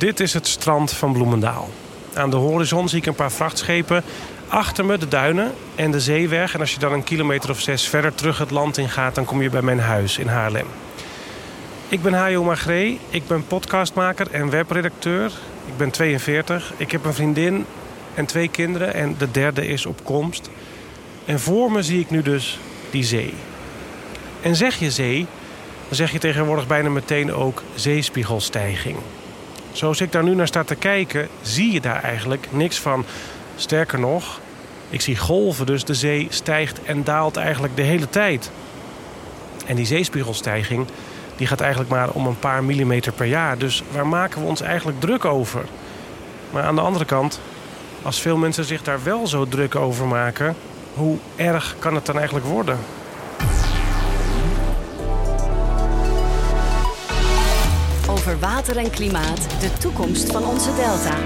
Dit is het strand van Bloemendaal. Aan de horizon zie ik een paar vrachtschepen. Achter me de duinen en de zeeweg. En als je dan een kilometer of zes verder terug het land in gaat... dan kom je bij mijn huis in Haarlem. Ik ben Hajo Magree. Ik ben podcastmaker en webredacteur. Ik ben 42. Ik heb een vriendin en twee kinderen. En de derde is op komst. En voor me zie ik nu dus die zee. En zeg je zee, dan zeg je tegenwoordig bijna meteen ook zeespiegelstijging. Zoals ik daar nu naar sta te kijken, zie je daar eigenlijk niks van. Sterker nog, ik zie golven, dus de zee stijgt en daalt eigenlijk de hele tijd. En die zeespiegelstijging die gaat eigenlijk maar om een paar millimeter per jaar. Dus waar maken we ons eigenlijk druk over? Maar aan de andere kant, als veel mensen zich daar wel zo druk over maken, hoe erg kan het dan eigenlijk worden? Over water en klimaat, de toekomst van onze delta.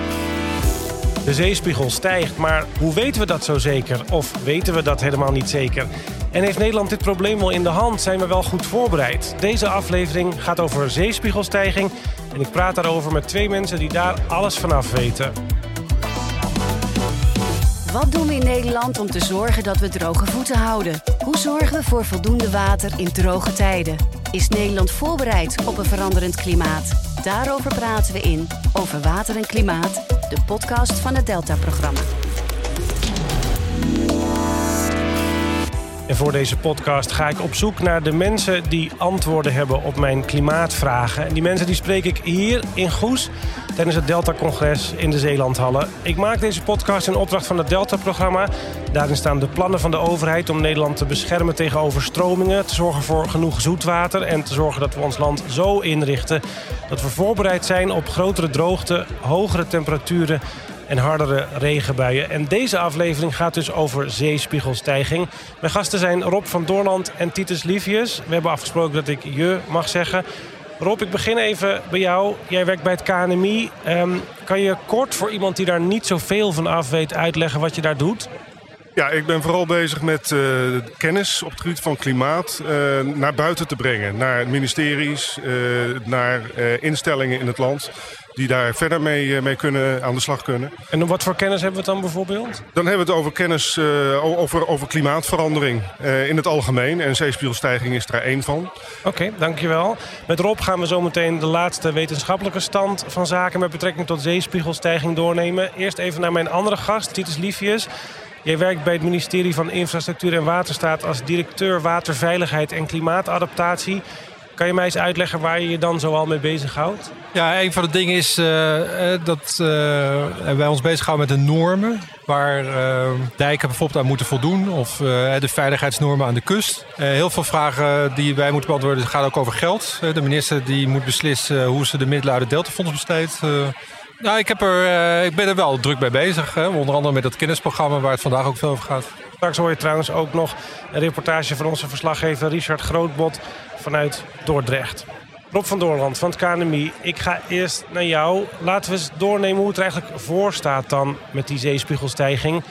De zeespiegel stijgt, maar hoe weten we dat zo zeker? Of weten we dat helemaal niet zeker? En heeft Nederland dit probleem wel in de hand? Zijn we wel goed voorbereid? Deze aflevering gaat over zeespiegelstijging. En ik praat daarover met twee mensen die daar alles vanaf weten. Wat doen we in Nederland om te zorgen dat we droge voeten houden? Hoe zorgen we voor voldoende water in droge tijden? Is Nederland voorbereid op een veranderend klimaat? Daarover praten we in Over Water en Klimaat, de podcast van het Delta-programma. En voor deze podcast ga ik op zoek naar de mensen die antwoorden hebben op mijn klimaatvragen. En die mensen die spreek ik hier in Goes tijdens het Delta-congres in de Zeelandhallen. Ik maak deze podcast in opdracht van het Delta-programma. Daarin staan de plannen van de overheid om Nederland te beschermen tegen overstromingen, te zorgen voor genoeg zoetwater en te zorgen dat we ons land zo inrichten dat we voorbereid zijn op grotere droogte, hogere temperaturen en hardere regenbuien. En deze aflevering gaat dus over zeespiegelstijging. Mijn gasten zijn Rob van Doorland en Titus Livius. We hebben afgesproken dat ik je mag zeggen. Rob, ik begin even bij jou. Jij werkt bij het KNMI. Ehm, kan je kort voor iemand die daar niet zoveel van af weet uitleggen wat je daar doet? Ja, ik ben vooral bezig met uh, kennis op het gebied van klimaat uh, naar buiten te brengen. Naar ministeries, uh, naar instellingen in het land die daar verder mee, mee kunnen, aan de slag kunnen. En wat voor kennis hebben we het dan bijvoorbeeld? Dan hebben we het over kennis over, over klimaatverandering in het algemeen. En zeespiegelstijging is daar één van. Oké, okay, dankjewel. Met Rob gaan we zo meteen de laatste wetenschappelijke stand van zaken... met betrekking tot zeespiegelstijging doornemen. Eerst even naar mijn andere gast, Titus Liefjes. Jij werkt bij het ministerie van Infrastructuur en Waterstaat als directeur waterveiligheid en klimaatadaptatie. Kan je mij eens uitleggen waar je je dan zoal mee bezighoudt? Ja, een van de dingen is uh, dat uh, wij ons bezighouden met de normen. Waar dijken bijvoorbeeld aan moeten voldoen. Of de veiligheidsnormen aan de kust. heel veel vragen die wij moeten beantwoorden gaan ook over geld. de minister die moet beslissen hoe ze de middelen uit het Deltafonds besteedt. Nou, ik, heb er, ik ben er wel druk mee bezig. Onder andere met dat kennisprogramma waar het vandaag ook veel over gaat. Straks hoor je trouwens ook nog een reportage van onze verslaggever Richard Grootbot vanuit Dordrecht. Rob van Doorland van het KNMI, ik ga eerst naar jou. Laten we eens doornemen hoe het er eigenlijk voor staat dan met die zeespiegelstijging.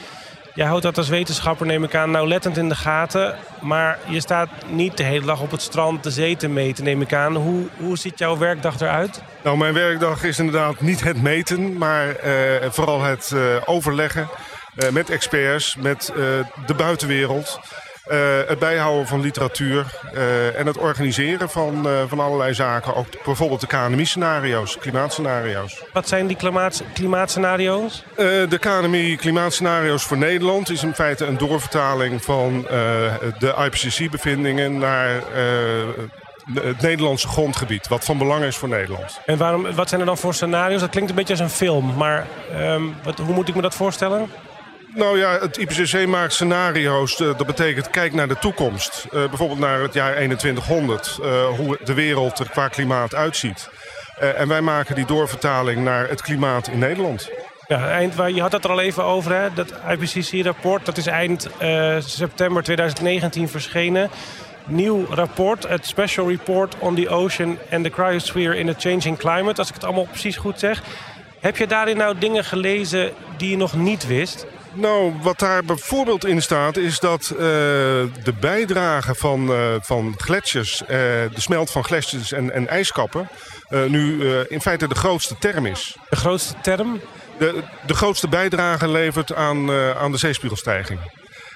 Jij houdt dat als wetenschapper, neem ik aan, nauwlettend in de gaten. Maar je staat niet de hele dag op het strand de zee te meten, neem ik aan. Hoe, hoe ziet jouw werkdag eruit? Nou, mijn werkdag is inderdaad niet het meten, maar uh, vooral het uh, overleggen met experts, met de buitenwereld. Uh, het bijhouden van literatuur uh, en het organiseren van, uh, van allerlei zaken. Ook bijvoorbeeld de KNMI-scenario's, klimaatscenario's. Wat zijn die klimaat, klimaatscenario's? de KNMI-klimaatscenario's voor Nederland is in feite een doorvertaling van de IPCC-bevindingen naar het Nederlandse grondgebied, wat van belang is voor Nederland. En waarom, wat zijn er dan voor scenario's? Dat klinkt een beetje als een film, maar um, wat, hoe moet ik me dat voorstellen? Nou ja, het IPCC maakt scenario's. Dat betekent kijk naar de toekomst. Uh, bijvoorbeeld naar het jaar 2100. Uh, hoe de wereld er qua klimaat uitziet. En wij maken die doorvertaling naar het klimaat in Nederland. Ja, eind, je had het er al even over, hè? dat IPCC-rapport. Dat is eind september 2019 verschenen. Nieuw rapport, het Special Report on the Ocean and the Cryosphere in a Changing Climate. Als ik het allemaal precies goed zeg. Heb je daarin nou dingen gelezen die je nog niet wist? Nou, wat daar bijvoorbeeld in staat is dat uh, de bijdrage van, uh, van gletsjers, uh, de smelt van gletsjers en, en ijskappen, nu in feite de grootste term is. De grootste term? De, de grootste bijdrage levert aan, aan de zeespiegelstijging.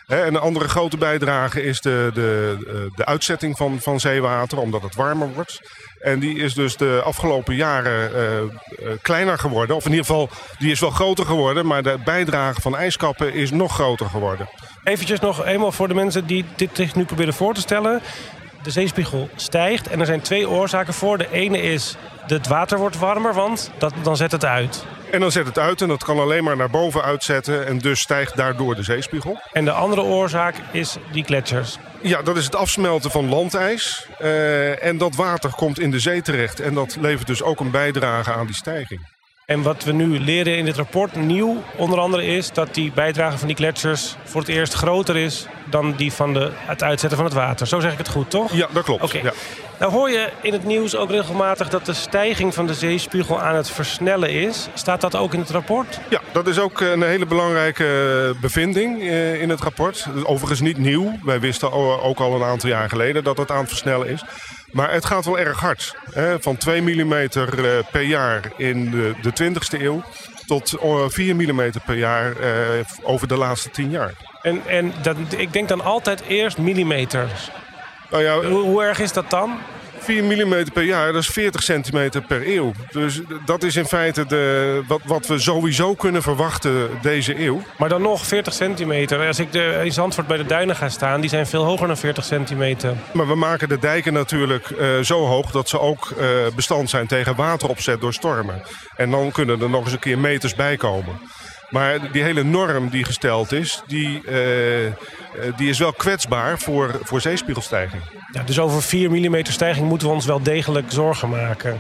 En een andere grote bijdrage is de, de, de uitzetting van, van zeewater, omdat het warmer wordt. En die is dus de afgelopen jaren uh, uh, kleiner geworden. Of in ieder geval, die is wel groter geworden. Maar de bijdrage van ijskappen is nog groter geworden. Eventjes nog eenmaal voor de mensen die dit zich nu proberen voor te stellen. De zeespiegel stijgt en er zijn twee oorzaken voor. De ene is het water wordt warmer, want dat, dan zet het uit. En dan zet het uit en dat kan alleen maar naar boven uitzetten. En dus stijgt daardoor de zeespiegel. En de andere oorzaak is die gletsjers. Ja, dat is het afsmelten van landijs. Uh, en dat water komt in de zee terecht. En dat levert dus ook een bijdrage aan die stijging. En wat we nu leren in dit rapport, nieuw onder andere, is dat die bijdrage van die gletsjers voor het eerst groter is dan die van de, het uitzetten van het water. Zo zeg ik het goed, toch? Ja, dat klopt. Oké. Ja. Nou hoor je in het nieuws ook regelmatig dat de stijging van de zeespiegel aan het versnellen is. Staat dat ook in het rapport? Ja, dat is ook een hele belangrijke bevinding eh, in het rapport. Overigens niet nieuw. Wij wisten ook al een aantal jaar geleden dat het aan het versnellen is. Maar het gaat wel erg hard. Hè? Van 2 mm per jaar in de, de 20e eeuw tot 4 mm per jaar over de laatste 10 jaar. En, en dat, ik denk dan altijd eerst millimeters. Nou ja, hoe, hoe erg is dat dan? 4 mm per jaar, dat is 40 centimeter per eeuw. Dus dat is in feite de, wat, wat we sowieso kunnen verwachten deze eeuw. Maar dan nog 40 centimeter. Als ik de, in Zandvoort bij de duinen ga staan, die zijn veel hoger dan 40 centimeter. Maar we maken de dijken natuurlijk uh, zo hoog dat ze ook uh, bestand zijn tegen wateropzet door stormen. En dan kunnen er nog eens een keer meters bij komen. Maar die hele norm die gesteld is, die, uh, die is wel kwetsbaar voor, voor zeespiegelstijging. Ja, dus over 4 mm stijging moeten we ons wel degelijk zorgen maken.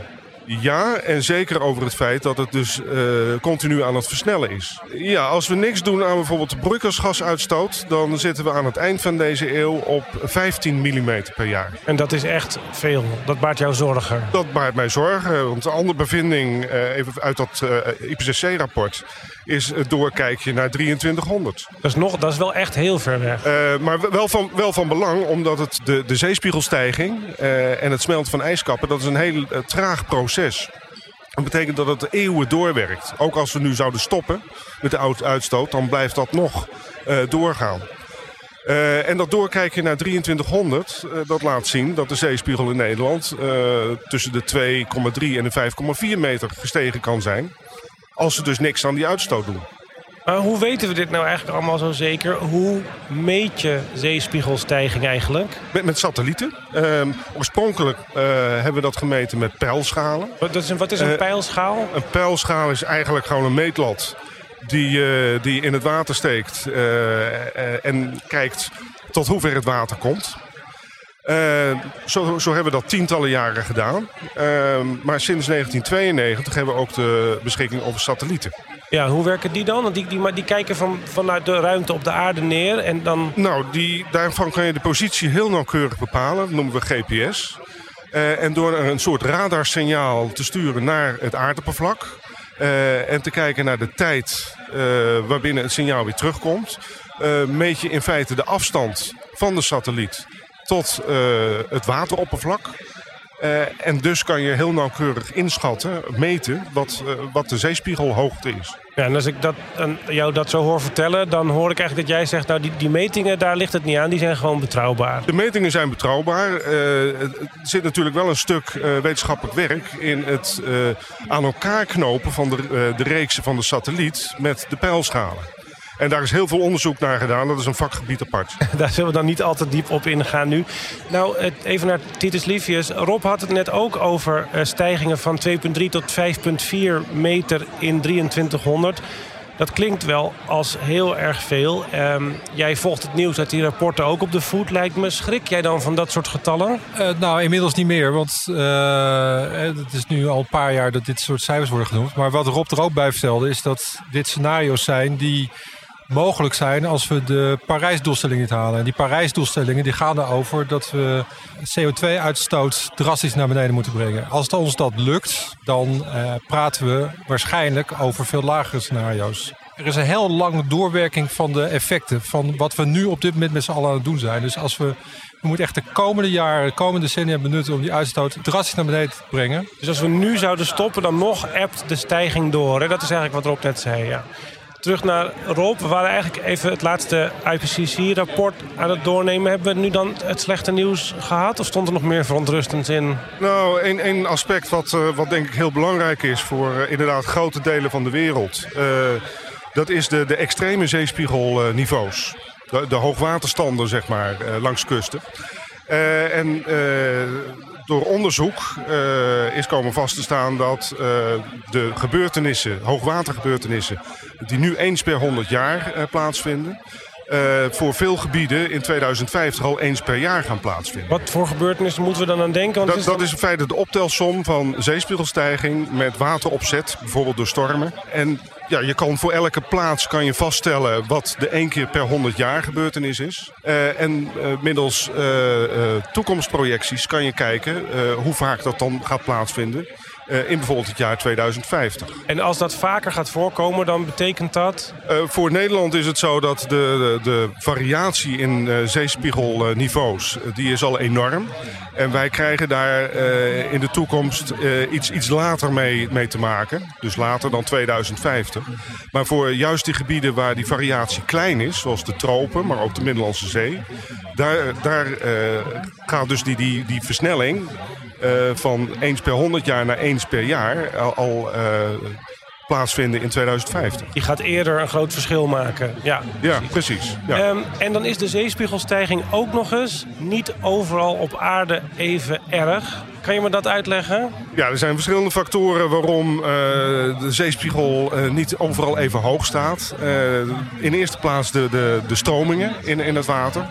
Ja, en zeker over het feit dat het dus uh, continu aan het versnellen is. Ja, als we niks doen aan bijvoorbeeld de broeikasgasuitstoot... dan zitten we aan het eind van deze eeuw op 15 mm per jaar. En dat is echt veel. Dat baart jou zorgen? Dat baart mij zorgen. Want een andere bevinding uh, even uit dat IPCC-rapport is het doorkijkje naar 2300. Dat is, nog, dat is wel echt heel ver weg. Uh, maar wel van, wel van belang, omdat het de, de zeespiegelstijging uh, en het smelten van ijskappen... dat is een heel uh, traag proces. Dat betekent dat het eeuwen doorwerkt. Ook als we nu zouden stoppen met de uitstoot, dan blijft dat nog doorgaan. Uh, en dat doorkijken naar 2300, uh, dat laat zien dat de zeespiegel in Nederland uh, tussen de 2,3 en de 5,4 meter gestegen kan zijn. Als ze dus niks aan die uitstoot doen. Maar hoe weten we dit nou eigenlijk allemaal zo zeker? Hoe meet je zeespiegelstijging eigenlijk? Met, met satellieten. Um, oorspronkelijk uh, hebben we dat gemeten met pijlschalen. Wat is een, wat is een uh, pijlschaal? Een pijlschaal is eigenlijk gewoon een meetlat die, uh, die in het water steekt en kijkt tot hoe ver het water komt. Uh, zo, zo, hebben we dat tientallen jaren gedaan. Uh, maar sinds 1992 hebben we ook de beschikking over satellieten. Ja, hoe werken die dan? Want die, die, die kijken van, vanuit de ruimte op de aarde neer en dan... Nou, die, daarvan kan je de positie heel nauwkeurig bepalen. Dat noemen we GPS. Uh, en door een soort radarsignaal te sturen naar het aardoppervlak... en te kijken naar de tijd waarbinnen het signaal weer terugkomt... meet je in feite de afstand van de satelliet tot uh, het wateroppervlak. Uh, en dus kan je heel nauwkeurig inschatten, meten, wat, uh, wat de zeespiegelhoogte is. Ja, en als ik dat, aan jou dat zo hoor vertellen, dan hoor ik eigenlijk dat jij zegt... nou, die, die metingen, daar ligt het niet aan, die zijn gewoon betrouwbaar. De metingen zijn betrouwbaar. Uh, er zit natuurlijk wel een stuk wetenschappelijk werk in het aan elkaar knopen van de, de reeksen van de satelliet met de pijlschalen. En daar is heel veel onderzoek naar gedaan. Dat is een vakgebied apart. daar zullen we dan niet altijd diep op ingaan nu. Nou, even naar Titus Livius. Rob had het net ook over stijgingen van 2,3 tot 5,4 meter in 2300. Dat klinkt wel als heel erg veel. Um, jij volgt het nieuws uit die rapporten ook op de voet, lijkt me. Schrik jij dan van dat soort getallen? Uh, nou, inmiddels niet meer. Want uh, het is nu al een paar jaar dat dit soort cijfers worden genoemd. Maar wat Rob er ook bij vertelde, is dat dit scenario's zijn die mogelijk zijn als we de Parijsdoelstelling niet halen. En die Parijsdoelstellingen die gaan erover dat we CO2-uitstoot drastisch naar beneden moeten brengen. Als het ons dat lukt, dan uh, praten we waarschijnlijk over veel lagere scenario's. er is een heel lange doorwerking van de effecten van wat we nu op dit moment met z'n allen aan het doen zijn. Dus als we, we moeten echt de komende jaren, de komende decennia benutten om die uitstoot drastisch naar beneden te brengen. Dus als we nu zouden stoppen, dan nog ebt de stijging door. Hè? Dat is eigenlijk wat Rob net zei. Ja. Terug naar Rob. We waren eigenlijk even het laatste IPCC-rapport aan het doornemen. Hebben we nu dan het slechte nieuws gehad? Of stond er nog meer verontrustends in? Nou, één, aspect wat, uh, wat denk ik heel belangrijk is voor uh, inderdaad grote delen van de wereld. Uh, dat is de, de extreme zeespiegelniveaus. De, de hoogwaterstanden, zeg maar, langs kusten. en door onderzoek uh, is komen vast te staan dat uh, de gebeurtenissen, hoogwatergebeurtenissen, die nu eens per 100 jaar uh, plaatsvinden, voor veel gebieden in 2050 al eens per jaar gaan plaatsvinden. Wat voor gebeurtenissen moeten we dan aan denken? Dat is, dat is in feite de optelsom van zeespiegelstijging met wateropzet, bijvoorbeeld door stormen. En ja, je kan voor elke plaats kan je vaststellen wat de één keer per 100 jaar gebeurtenis is. Uh, en uh, middels uh, toekomstprojecties kan je kijken hoe vaak dat dan gaat plaatsvinden. In bijvoorbeeld het jaar 2050. En als dat vaker gaat voorkomen, dan betekent dat? voor Nederland is het zo dat de, de, de variatie in zeespiegelniveaus, die is al enorm. En wij krijgen daar in de toekomst iets, iets later mee, mee te maken. Dus later dan 2050. Maar voor juist die gebieden waar die variatie klein is, zoals de tropen, maar ook de Middellandse Zee, daar, daar gaat dus die, die, die versnelling van eens per 100 jaar naar eens per jaar al, al uh, plaatsvinden in 2050. Die gaat eerder een groot verschil maken. Ja, ja precies. Ja. Um, en dan is de zeespiegelstijging ook nog eens niet overal op aarde even erg. Kan je me dat uitleggen? Ja, er zijn verschillende factoren waarom uh, de zeespiegel uh, niet overal even hoog staat. Uh, in eerste plaats de, de, de stromingen in, in het water.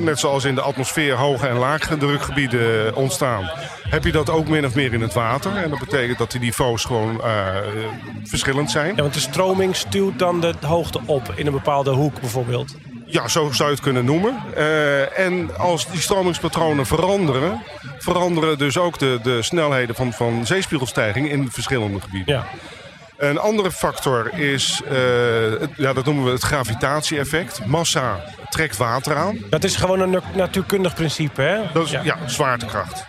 Net zoals in de atmosfeer hoge en lage drukgebieden ontstaan. Heb je dat ook min of meer in het water. En dat betekent dat die niveaus gewoon verschillend zijn. Ja, want de stroming stuwt dan de hoogte op in een bepaalde hoek bijvoorbeeld. Ja, zo zou je het kunnen noemen. Uh, en als die stromingspatronen veranderen, veranderen dus ook de, de snelheden van, van zeespiegelstijging in verschillende gebieden. Ja. Een andere factor is, uh, het, ja, dat noemen we het gravitatie-effect. Massa trekt water aan. Dat is gewoon een natuurkundig principe, hè? Dat is, ja. ja zwaartekracht.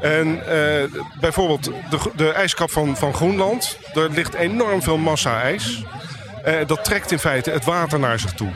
En uh, bijvoorbeeld de, de ijskap van, van Groenland, daar ligt enorm veel massa ijs. Uh, dat trekt in feite het water naar zich toe.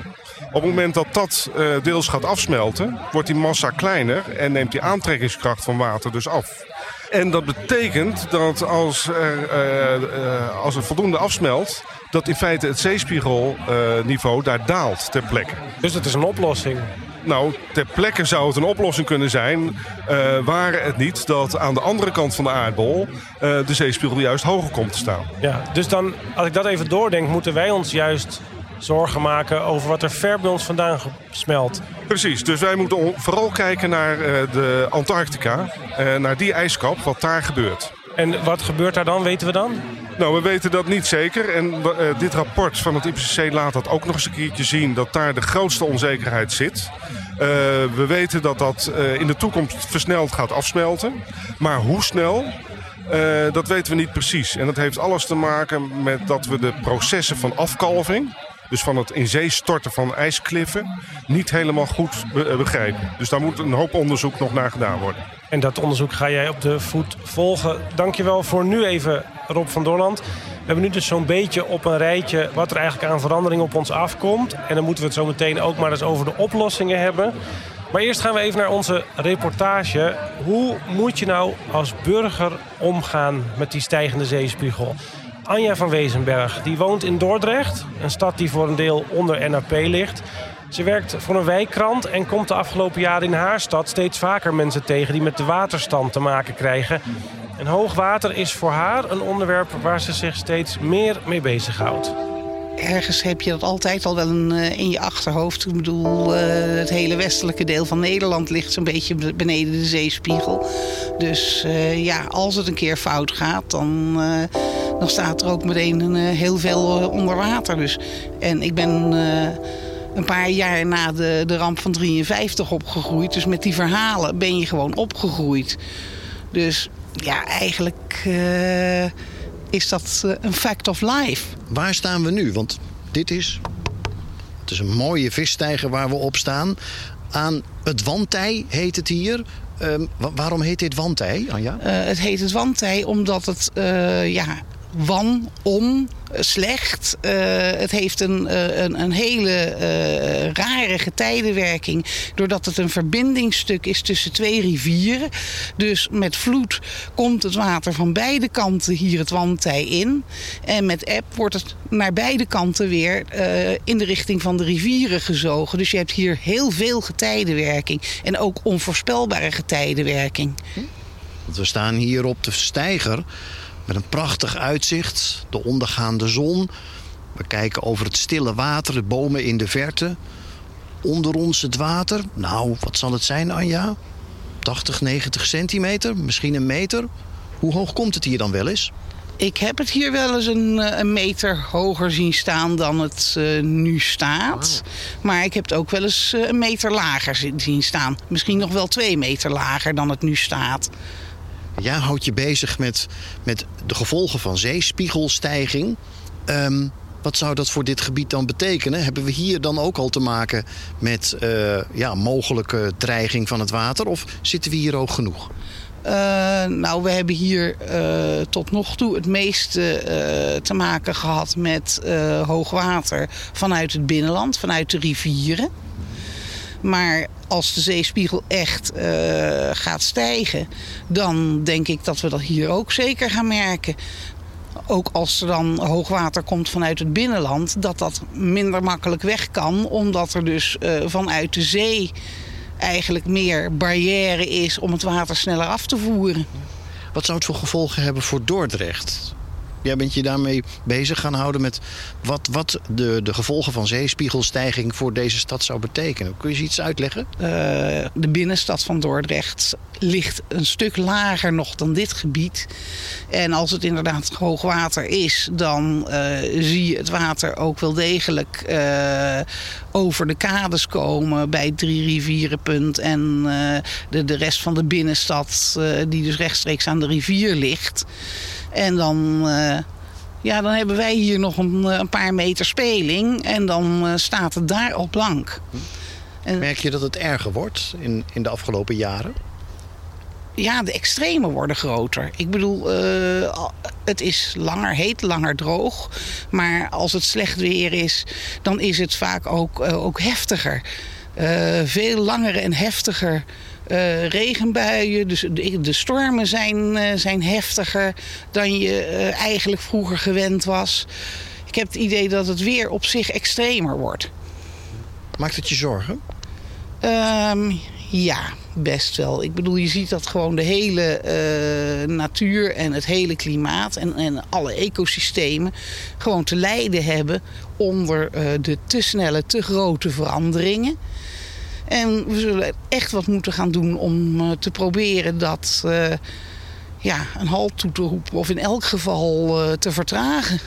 Op het moment dat dat uh, deels gaat afsmelten, wordt die massa kleiner en neemt die aantrekkingskracht van water dus af. En dat betekent dat als er, uh, uh, als er voldoende afsmelt, dat in feite het zeespiegelniveau daar daalt ter plekke. Dus dat is een oplossing? Nou, ter plekke zou het een oplossing kunnen zijn, uh, waren het niet dat aan de andere kant van de aardbol uh, de zeespiegel juist hoger komt te staan. Ja, dus dan, als ik dat even doordenk, moeten wij ons juist zorgen maken over wat er ver bij ons vandaan smelt. Precies, dus wij moeten vooral kijken naar uh, de Antarctica, uh, naar die ijskap, wat daar gebeurt. En wat gebeurt daar dan, weten we dan? Nou, we weten dat niet zeker. En uh, dit rapport van het IPCC laat dat ook nog eens een keertje zien... dat daar de grootste onzekerheid zit. we weten dat dat in de toekomst versneld gaat afsmelten. Maar hoe snel, dat weten we niet precies. En dat heeft alles te maken met dat we de processen van afkalving dus van het in zee storten van ijskliffen, niet helemaal goed be begrijpen. Dus daar moet een hoop onderzoek nog naar gedaan worden. En dat onderzoek ga jij op de voet volgen. Dankjewel voor nu even, Rob van Doorland. We hebben nu dus zo'n beetje op een rijtje wat er eigenlijk aan verandering op ons afkomt. En dan moeten we het zo meteen ook maar eens over de oplossingen hebben. Maar eerst gaan we even naar onze reportage. Hoe moet je nou als burger omgaan met die stijgende zeespiegel? Anja van Wezenberg. Die woont in Dordrecht, een stad die voor een deel onder NAP ligt. Ze werkt voor een wijkkrant en komt de afgelopen jaren in haar stad steeds vaker mensen tegen die met de waterstand te maken krijgen. En hoogwater is voor haar een onderwerp waar ze zich steeds meer mee bezighoudt. Ergens heb je dat altijd al wel een, uh, in je achterhoofd. Ik bedoel, uh, het hele westelijke deel van Nederland ligt zo'n beetje beneden de zeespiegel. Dus uh, ja, als het een keer fout gaat, dan dan staat er ook meteen een, heel veel onder water. Dus. En ik ben uh, een paar jaar na de, de ramp van 53 opgegroeid. Dus met die verhalen ben je gewoon opgegroeid. Dus ja, eigenlijk uh, is dat een fact of life. Waar staan we nu? Want dit is... Het is een mooie visstijger waar we op staan. Aan het wantij heet het hier. Ehm, waarom heet dit wantij, Anja? Uh, het heet het wantij omdat het uh, ja, wan, om, slecht. Uh, het heeft een, uh, een, een, hele uh, rare getijdenwerking. Doordat het een verbindingsstuk is tussen twee rivieren. Dus met vloed komt het water van beide kanten hier het wandtij in. En met eb wordt het naar beide kanten weer in de richting van de rivieren gezogen. Dus je hebt hier heel veel getijdenwerking. En ook onvoorspelbare getijdenwerking. We staan hier op de steiger met een prachtig uitzicht, de ondergaande zon. We kijken over het stille water, de bomen in de verte. Onder ons het water. Nou, wat zal het zijn, Anja? 80, 90 centimeter, misschien een meter. Hoe hoog komt het hier dan wel eens? Ik heb het hier wel eens een, eh, een meter hoger zien staan dan het uh, nu staat. Maar ik heb het ook wel eens eh, een meter lager zien staan. Misschien nog wel twee meter lager dan het nu staat. Jij houdt je bezig met, met de gevolgen van zeespiegelstijging. Um, wat zou dat voor dit gebied dan betekenen? Hebben we hier dan ook al te maken met uh, ja, mogelijke dreiging van het water? Of zitten we hier hoog genoeg? Uh, nou, we hebben hier uh, tot nog toe het meeste te maken gehad met hoogwater vanuit het binnenland, vanuit de rivieren. Maar als de zeespiegel echt uh, gaat stijgen, dan denk ik dat we dat hier ook zeker gaan merken. Ook als er dan hoogwater komt vanuit het binnenland, dat dat minder makkelijk weg kan, omdat er dus uh, vanuit de zee eigenlijk meer barrière is om het water sneller af te voeren. Wat zou het voor gevolgen hebben voor Dordrecht? Jij bent je daarmee bezig gaan houden met wat, wat de, de gevolgen van zeespiegelstijging voor deze stad zou betekenen. Kun je iets uitleggen? Uh, de binnenstad van Dordrecht ligt een stuk lager nog dan dit gebied. En als het inderdaad hoogwater is, dan uh, zie je het water ook wel degelijk uh, over de kades komen bij Drie Rivierenpunt en de, de rest van de binnenstad, die dus rechtstreeks aan de rivier ligt. En dan, uh, ja, dan hebben wij hier nog een, een, paar meter speling. En dan uh, staat het daar op blank. En, Merk je dat het erger wordt in, in de afgelopen jaren? Ja, de extremen worden groter. Ik bedoel, uh, het is langer heet, langer droog. Maar als het slecht weer is, dan is het vaak ook, ook heftiger. veel langer en heftiger uh, regenbuien, dus de, de stormen zijn, uh, zijn heftiger dan je uh, eigenlijk vroeger gewend was. Ik heb het idee dat het weer op zich extremer wordt. Maakt het je zorgen? Um, ja, best wel. Ik bedoel, je ziet dat gewoon de hele natuur en het hele klimaat en, en alle ecosystemen gewoon te lijden hebben onder de te snelle, te grote veranderingen. En we zullen echt wat moeten gaan doen om uh, te proberen dat uh, ja, een halt toe te roepen. Of in elk geval uh, te vertragen.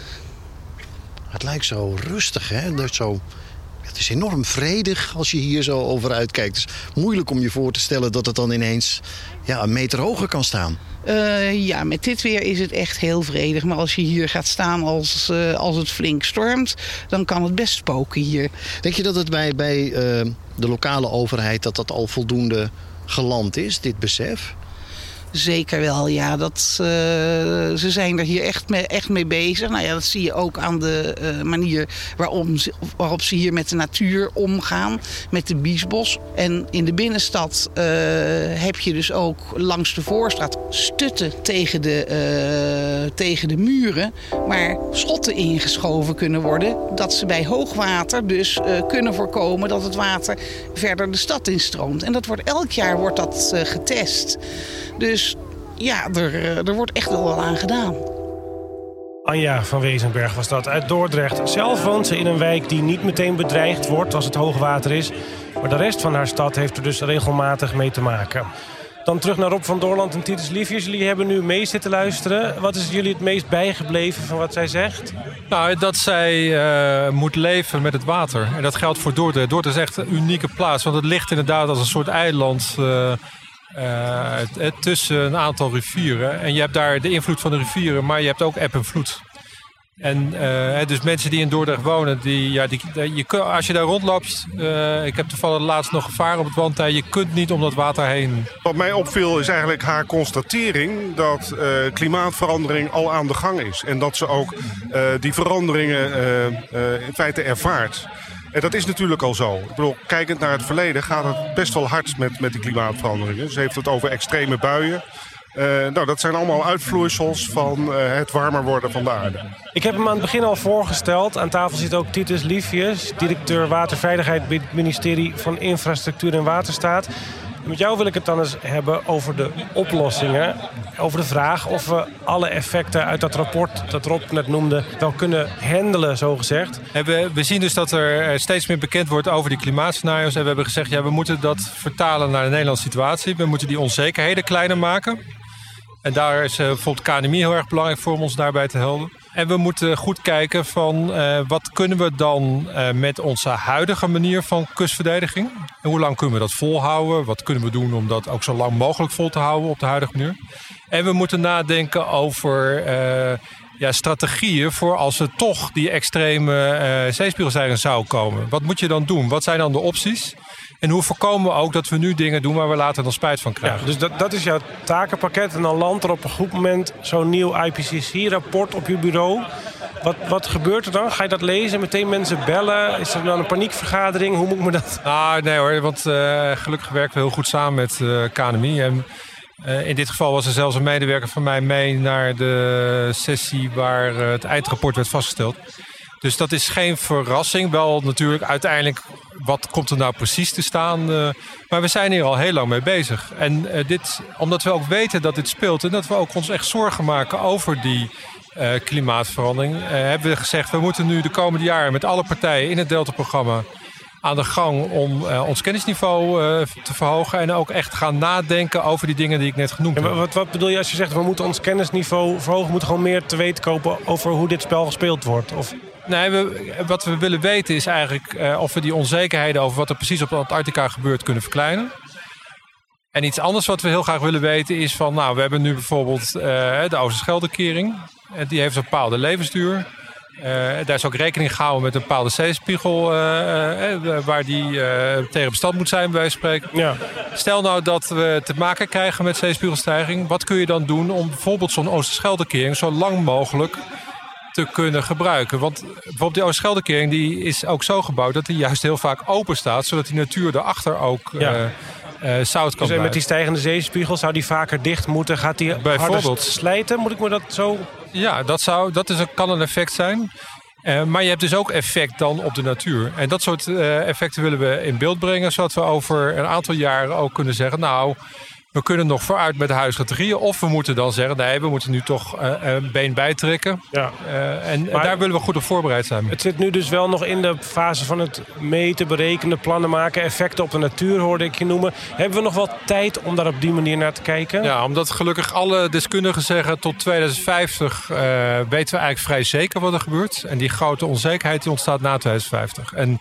Het lijkt zo rustig, hè? Dat zo... Het is enorm vredig als je hier zo over uitkijkt. Het is moeilijk om je voor te stellen dat het dan ineens ja, een meter hoger kan staan. Uh, ja, met dit weer is het echt heel vredig. Maar als je hier gaat staan als, uh, als het flink stormt, dan kan het best spoken hier. Denk je dat het bij, bij uh, de lokale overheid dat dat al voldoende geland is, dit besef? Zeker wel, ja. Dat, uh, ze zijn er hier echt mee, echt mee bezig. Nou ja, dat zie je ook aan de uh, manier ze, waarop ze hier met de natuur omgaan. Met de biesbos. En in de binnenstad uh, heb je dus ook langs de voorstraat stutten tegen de, tegen de muren. Waar schotten ingeschoven kunnen worden. Dat ze bij hoogwater dus kunnen voorkomen dat het water verder de stad instroomt. En dat wordt, elk jaar wordt dat getest. Dus ja, er, eh, er wordt echt wel wel aan gedaan. Anja van Wezenberg was dat uit Dordrecht. Zelf woont ze in een wijk die niet meteen bedreigd wordt als het hoogwater is. Maar de rest van haar stad heeft er dus regelmatig mee te maken. Dan terug naar Rob van Doorland en Titus Liefjes. Jullie hebben nu mee zitten luisteren. Wat is jullie het meest bijgebleven van wat zij zegt? Nou, dat zij uh, moet leven met het water. En dat geldt voor Dordrecht. Dordrecht is echt een unieke plaats. Want het ligt inderdaad als een soort eiland... Uh, uh, tussen een aantal rivieren. En je hebt daar de invloed van de rivieren, maar je hebt ook eb en vloed. En uh, dus mensen die in Dordrecht wonen, die, ja, die, je, als je daar rondloopt, uh, ik heb toevallig laatst nog gevaar op het wandtij, je kunt niet om dat water heen. Wat mij opviel is eigenlijk haar constatering dat klimaatverandering al aan de gang is. En dat ze ook die veranderingen in feite ervaart. En dat is natuurlijk al zo. Ik bedoel, kijkend naar het verleden gaat het best wel hard met, met die klimaatveranderingen. Ze heeft het over extreme buien. Uh, nou, dat zijn allemaal uitvloeisels van uh, het warmer worden van de aarde. Ik heb hem aan het begin al voorgesteld. Aan tafel zit ook Titus Liefjes, directeur waterveiligheid het ministerie van Infrastructuur en Waterstaat. Met jou wil ik het dan eens hebben over de oplossingen. Over de vraag of we alle effecten uit dat rapport dat Rob net noemde... wel kunnen handelen, zo gezegd. We, we zien dus dat er steeds meer bekend wordt over die klimaatscenario's. En we hebben gezegd, ja, we moeten dat vertalen naar de Nederlandse situatie. We moeten die onzekerheden kleiner maken. En daar is uh, bijvoorbeeld KNMI heel erg belangrijk voor om ons daarbij te helpen. En we moeten goed kijken van uh, wat kunnen we dan uh, met onze huidige manier van kustverdediging. En hoe lang kunnen we dat volhouden? Wat kunnen we doen om dat ook zo lang mogelijk vol te houden op de huidige manier? En we moeten nadenken over ja, strategieën voor als er toch die extreme zeespiegelstijging zou komen. Wat moet je dan doen? Wat zijn dan de opties? En hoe voorkomen we ook dat we nu dingen doen waar we later dan spijt van krijgen? Ja, dus dat, dat is jouw takenpakket. En dan landt er op een goed moment zo'n nieuw IPCC-rapport op je bureau. Wat, wat gebeurt er dan? Ga je dat lezen? Meteen mensen bellen? Is er dan een paniekvergadering? Hoe moet ik me dat... Nou, nee hoor, want uh, gelukkig werken we heel goed samen met uh, KNMI. En uh, in dit geval was er zelfs een medewerker van mij mee naar de sessie waar het eindrapport werd vastgesteld. Dus dat is geen verrassing. Wel natuurlijk uiteindelijk, wat komt er nou precies te staan? Uh, maar we zijn hier al heel lang mee bezig. En uh, dit, omdat we ook weten dat dit speelt en dat we ook ons echt zorgen maken over die uh, klimaatverandering, hebben we gezegd, we moeten nu de komende jaren met alle partijen in het Delta-programma aan de gang om ons kennisniveau te verhogen. En ook echt gaan nadenken over die dingen die ik net genoemd heb. wat, wat, bedoel je als je zegt we moeten ons kennisniveau verhogen? We moeten gewoon meer te weten kopen over hoe dit spel gespeeld wordt? Of... Nee, we, wat we willen weten is eigenlijk uh, of we die onzekerheden over wat er precies op Antarctica gebeurt kunnen verkleinen. En iets anders wat we heel graag willen weten is van, nou, we hebben nu bijvoorbeeld de Oosterscheldekering. Die heeft een bepaalde levensduur. Daar is ook rekening gehouden met een bepaalde zeespiegel waar die tegen bestand moet zijn, bij wijze van spreken. Ja. Stel nou dat we te maken krijgen met zeespiegelstijging. Wat kun je dan doen om bijvoorbeeld zo'n Oosterscheldekering zo lang mogelijk te kunnen gebruiken? Want bijvoorbeeld die Oosterscheldekering die is ook zo gebouwd dat die juist heel vaak open staat, zodat die natuur erachter ook... Ja. Uh, zout kan dus met die stijgende zeespiegel zou die vaker dicht moeten? Gaat die bijvoorbeeld slijten? Moet ik me dat zo ja, dat, zou, dat is, kan een effect zijn. Uh, maar je hebt dus ook effect dan op de natuur. En dat soort uh, effecten willen we in beeld brengen, zodat we over een aantal jaren ook kunnen zeggen: Nou, we kunnen nog vooruit met de huisstrategieën. Of we moeten dan zeggen, nee, we moeten nu toch uh, een been bijtrekken. Ja. Uh, en, daar willen we goed op voorbereid zijn. Het zit nu dus wel nog in de fase van het meten, berekenen, plannen maken. Effecten op de natuur hoorde ik je noemen. Hebben we nog wel tijd om daar op die manier naar te kijken? Ja, omdat gelukkig alle deskundigen zeggen tot 2050 uh, weten we eigenlijk vrij zeker wat er gebeurt. En die grote onzekerheid die ontstaat na 2050. En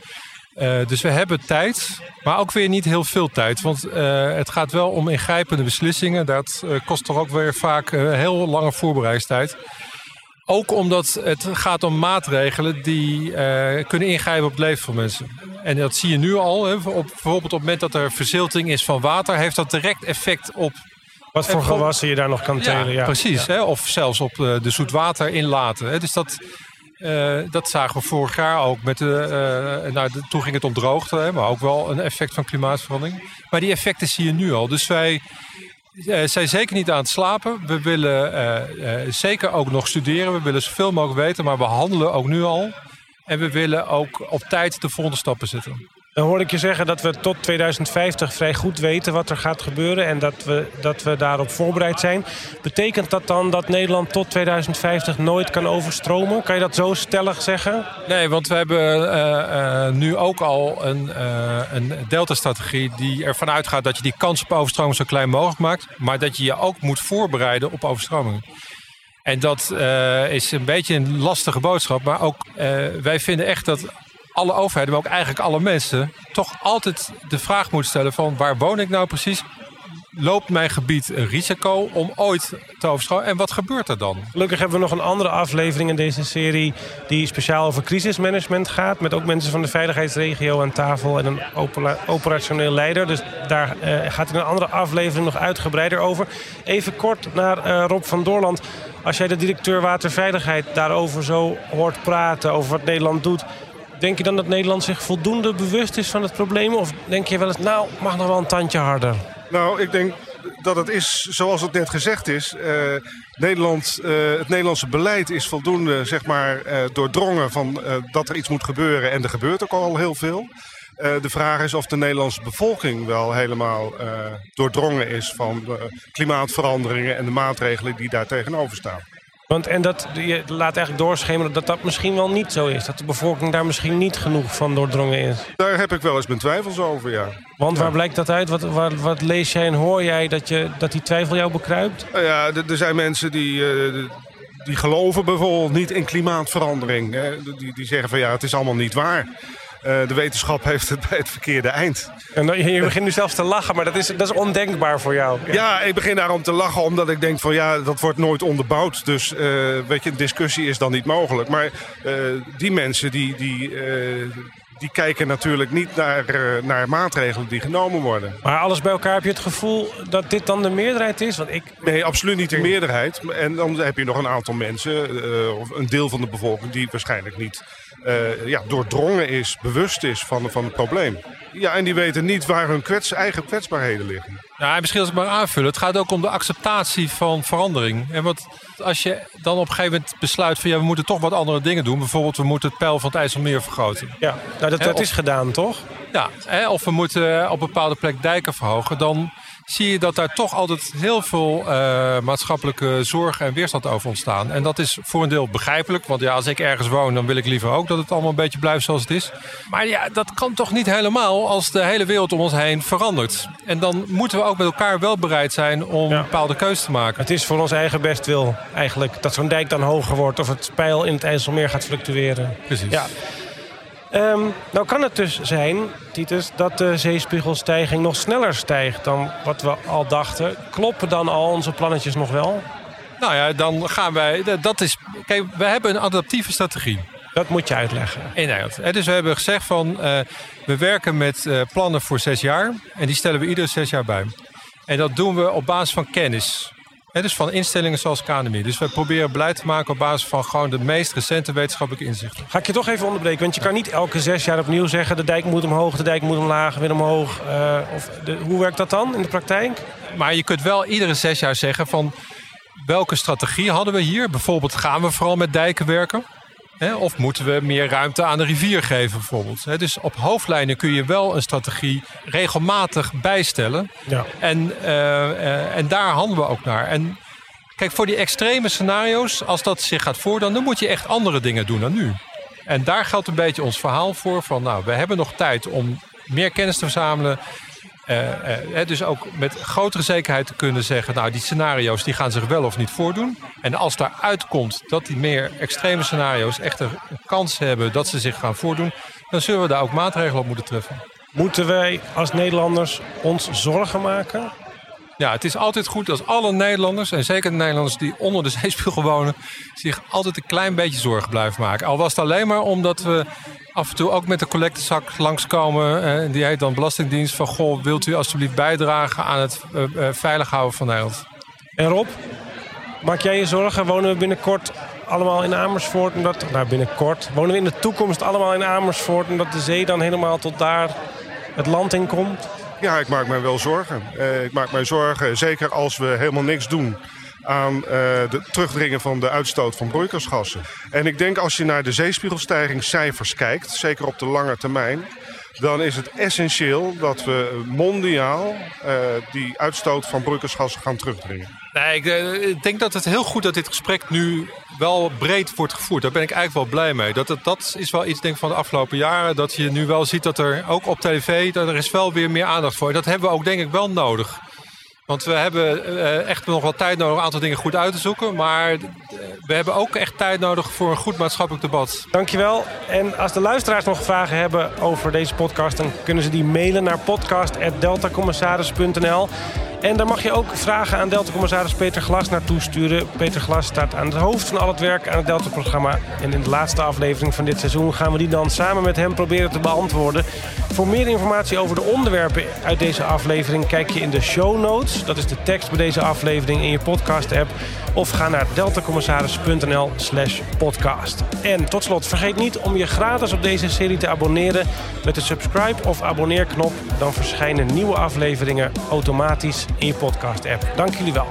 uh, dus we hebben tijd, maar ook weer niet heel veel tijd. Want uh, het gaat wel om ingrijpende beslissingen. Dat uh, kost toch ook weer vaak heel lange voorbereidingstijd. Ook omdat het gaat om maatregelen die kunnen ingrijpen op het leven van mensen. En dat zie je nu al. Hè. Op, bijvoorbeeld op het moment dat er verzilting is van water, heeft dat direct effect op wat voor gewassen je daar nog kan telen. Ja, ja. precies. Ja. Hè? Of zelfs op de zoetwater inlaten. Hè? Dus dat, uh, dat zagen we vorig jaar ook. Met de, uh, nou, toen ging het om droogte, hè, maar ook wel een effect van klimaatverandering. Maar die effecten zie je nu al. Dus wij uh, zijn zeker niet aan het slapen. We willen zeker ook nog studeren. We willen zoveel mogelijk weten, maar we handelen ook nu al. En we willen ook op tijd de volgende stappen zetten. Dan hoor ik je zeggen dat we tot 2050 vrij goed weten wat er gaat gebeuren en dat we, dat we daarop voorbereid zijn. Betekent dat dan dat Nederland tot 2050 nooit kan overstromen? Kan je dat zo stellig zeggen? Nee, want we hebben uh, uh, nu ook al een, uh, een delta-strategie die ervan uitgaat dat je die kans op overstroming zo klein mogelijk maakt, maar dat je je ook moet voorbereiden op overstromingen. En dat is een beetje een lastige boodschap, maar ook wij vinden echt dat alle overheden, maar ook eigenlijk alle mensen, toch altijd de vraag moeten stellen van waar woon ik nou precies? loopt mijn gebied een risico om ooit te overstromen? En wat gebeurt er dan? Gelukkig hebben we nog een andere aflevering in deze serie... die speciaal over crisismanagement gaat. Met ook mensen van de veiligheidsregio aan tafel en een operationeel leider. Dus daar uh, gaat in een andere aflevering nog uitgebreider over. Even kort naar uh, Rob van Doorland. Als jij de directeur waterveiligheid daarover zo hoort praten... over wat Nederland doet... Denk je dan dat Nederland zich voldoende bewust is van het probleem? Of denk je wel eens, nou, mag nog wel een tandje harder? Nou, ik denk dat het is zoals het net gezegd is. Uh, Nederland, uh, het Nederlandse beleid is voldoende zeg maar, uh, doordrongen van dat er iets moet gebeuren. En er gebeurt ook al heel veel. de vraag is of de Nederlandse bevolking wel helemaal doordrongen is van klimaatveranderingen en de maatregelen die daar tegenover staan. Want en dat, je laat eigenlijk doorschemeren dat dat misschien wel niet zo is. Dat de bevolking daar misschien niet genoeg van doordrongen is. Daar heb ik wel eens mijn twijfels over, ja. Want waar blijkt dat uit? Wat, wat, wat, lees jij en hoor jij dat, je, dat die twijfel jou bekruipt? Nou ja, er zijn mensen die... Uh, die geloven bijvoorbeeld niet in klimaatverandering. Hè. Die, die zeggen van ja, het is allemaal niet waar. Uh, de wetenschap heeft het bij het verkeerde eind. En je begint nu zelfs te lachen, maar dat is, dat is ondenkbaar voor jou. Ja. ja ik begin daarom te lachen omdat ik denk van ja, dat wordt nooit onderbouwd. Dus uh, weet je, een discussie is dan niet mogelijk. Maar uh, die mensen die, die, die kijken natuurlijk niet naar, naar maatregelen die genomen worden. Maar alles bij elkaar heb je het gevoel dat dit dan de meerderheid is? Want ik... Nee, absoluut niet de meerderheid. En dan heb je nog een aantal mensen, of een deel van de bevolking, die waarschijnlijk niet uh, ja, doordrongen is, bewust is van, van het probleem. Ja, en die weten niet waar hun kwets, eigen kwetsbaarheden liggen. Ja, en misschien als ik maar aanvullen. Het gaat ook om de acceptatie van verandering. En wat als je dan op een gegeven moment besluit van ja, we moeten toch wat andere dingen doen. Bijvoorbeeld, we moeten het peil van het IJsselmeer vergroten. Ja, nou, dat, dat is gedaan, toch? Ja, hè, of we moeten op een bepaalde plek dijken verhogen. Dan zie je dat daar toch altijd heel veel uh, maatschappelijke zorg en weerstand over ontstaan. En dat is voor een deel begrijpelijk. Want ja, als ik ergens woon, dan wil ik liever ook dat het allemaal een beetje blijft zoals het is. Maar ja, dat kan toch niet helemaal als de hele wereld om ons heen verandert. En dan moeten we ook met elkaar wel bereid zijn om ja. bepaalde keuzes te maken. Het is voor ons eigen bestwil eigenlijk dat zo'n dijk dan hoger wordt of het pijl in het IJsselmeer gaat fluctueren. Precies. Ja. Um, nou kan het dus zijn, Titus, dat de zeespiegelstijging nog sneller stijgt dan wat we al dachten. Kloppen dan al onze plannetjes nog wel? Nou ja, dan gaan wij. Dat is. Kijk, we hebben een adaptieve strategie. Dat moet je uitleggen. In Nederland. Dus we hebben gezegd van uh, we werken met uh, plannen voor zes jaar. En die stellen we iedere zes jaar bij. En dat doen we op basis van kennis dus van instellingen zoals KNMI. Dus we proberen beleid te maken op basis van gewoon de meest recente wetenschappelijke inzichten. Ga ik je toch even onderbreken, want je kan niet elke zes jaar opnieuw zeggen... de dijk moet omhoog, de dijk moet omlaag, weer omhoog. Uh, of de, hoe werkt dat dan in de praktijk? Maar je kunt wel iedere zes jaar zeggen van... welke strategie hadden we hier? Bijvoorbeeld gaan we vooral met dijken werken? Of moeten we meer ruimte aan de rivier geven bijvoorbeeld? Dus op hoofdlijnen kun je wel een strategie regelmatig bijstellen. Ja. En, uh, en daar handelen we ook naar. En kijk, voor die extreme scenario's, als dat zich gaat voordoen... dan moet je echt andere dingen doen dan nu. En daar geldt een beetje ons verhaal voor. Van nou, we hebben nog tijd om meer kennis te verzamelen. Uh, uh, dus ook met grotere zekerheid te kunnen zeggen, nou die scenario's die gaan zich wel of niet voordoen. En als daar uitkomt dat die meer extreme scenario's echt een kans hebben dat ze zich gaan voordoen, dan zullen we daar ook maatregelen op moeten treffen. Moeten wij als Nederlanders ons zorgen maken? Ja, het is altijd goed als alle Nederlanders, en zeker de Nederlanders die onder de zeespiegel wonen, zich altijd een klein beetje zorgen blijven maken. Al was het alleen maar omdat we af en toe ook met de collectezak langskomen. Eh, die heet dan Belastingdienst. Van goh, wilt u alstublieft bijdragen aan het uh, uh, veilig houden van Nederland? En Rob, maak jij je zorgen? Wonen we binnenkort allemaal in Amersfoort? Omdat, nou, binnenkort. Wonen we in de toekomst allemaal in Amersfoort? Omdat de zee dan helemaal tot daar het land in komt? Ja, ik maak mij wel zorgen. ik maak mij zorgen, zeker als we helemaal niks doen aan uh, de terugdringen van de uitstoot van broeikasgassen. En ik denk als je naar de zeespiegelstijgingscijfers kijkt, zeker op de lange termijn, dan is het essentieel dat we mondiaal uh, die uitstoot van broeikasgassen gaan terugdringen. Nee, ik, uh, ik, denk dat het heel goed dat dit gesprek nu wel breed wordt gevoerd. Daar ben ik eigenlijk wel blij mee. Dat, het, dat is wel iets denk van de afgelopen jaren. Dat je nu wel ziet dat er ook op tv, dat er is wel weer meer aandacht voor. Dat hebben we ook denk ik wel nodig. Want we hebben uh, echt nog wat tijd nodig om een aantal dingen goed uit te zoeken. Maar uh, we hebben ook echt tijd nodig voor een goed maatschappelijk debat. Dankjewel. En als de luisteraars nog vragen hebben over deze podcast... dan kunnen ze die mailen naar podcast.deltacommissaris.nl. En daar mag je ook vragen aan Delta-commissaris Peter Glas naartoe sturen. Peter Glas staat aan het hoofd van al het werk aan het Delta-programma. En in de laatste aflevering van dit seizoen gaan we die dan samen met hem proberen te beantwoorden. Voor meer informatie over de onderwerpen uit deze aflevering kijk je in de show notes. Dat is de tekst bij deze aflevering in je podcast-app. Of ga naar deltacommissaris.nl slash podcast. En tot slot, vergeet niet om je gratis op deze serie te abonneren met de subscribe of abonneerknop. Dan verschijnen nieuwe afleveringen automatisch in je podcast-app. Dank jullie wel.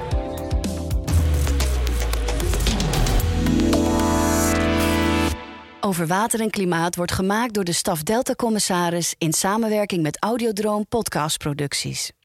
Over water en klimaat wordt gemaakt door de staf Delta Commissaris in samenwerking met Audiodroom Podcastproducties.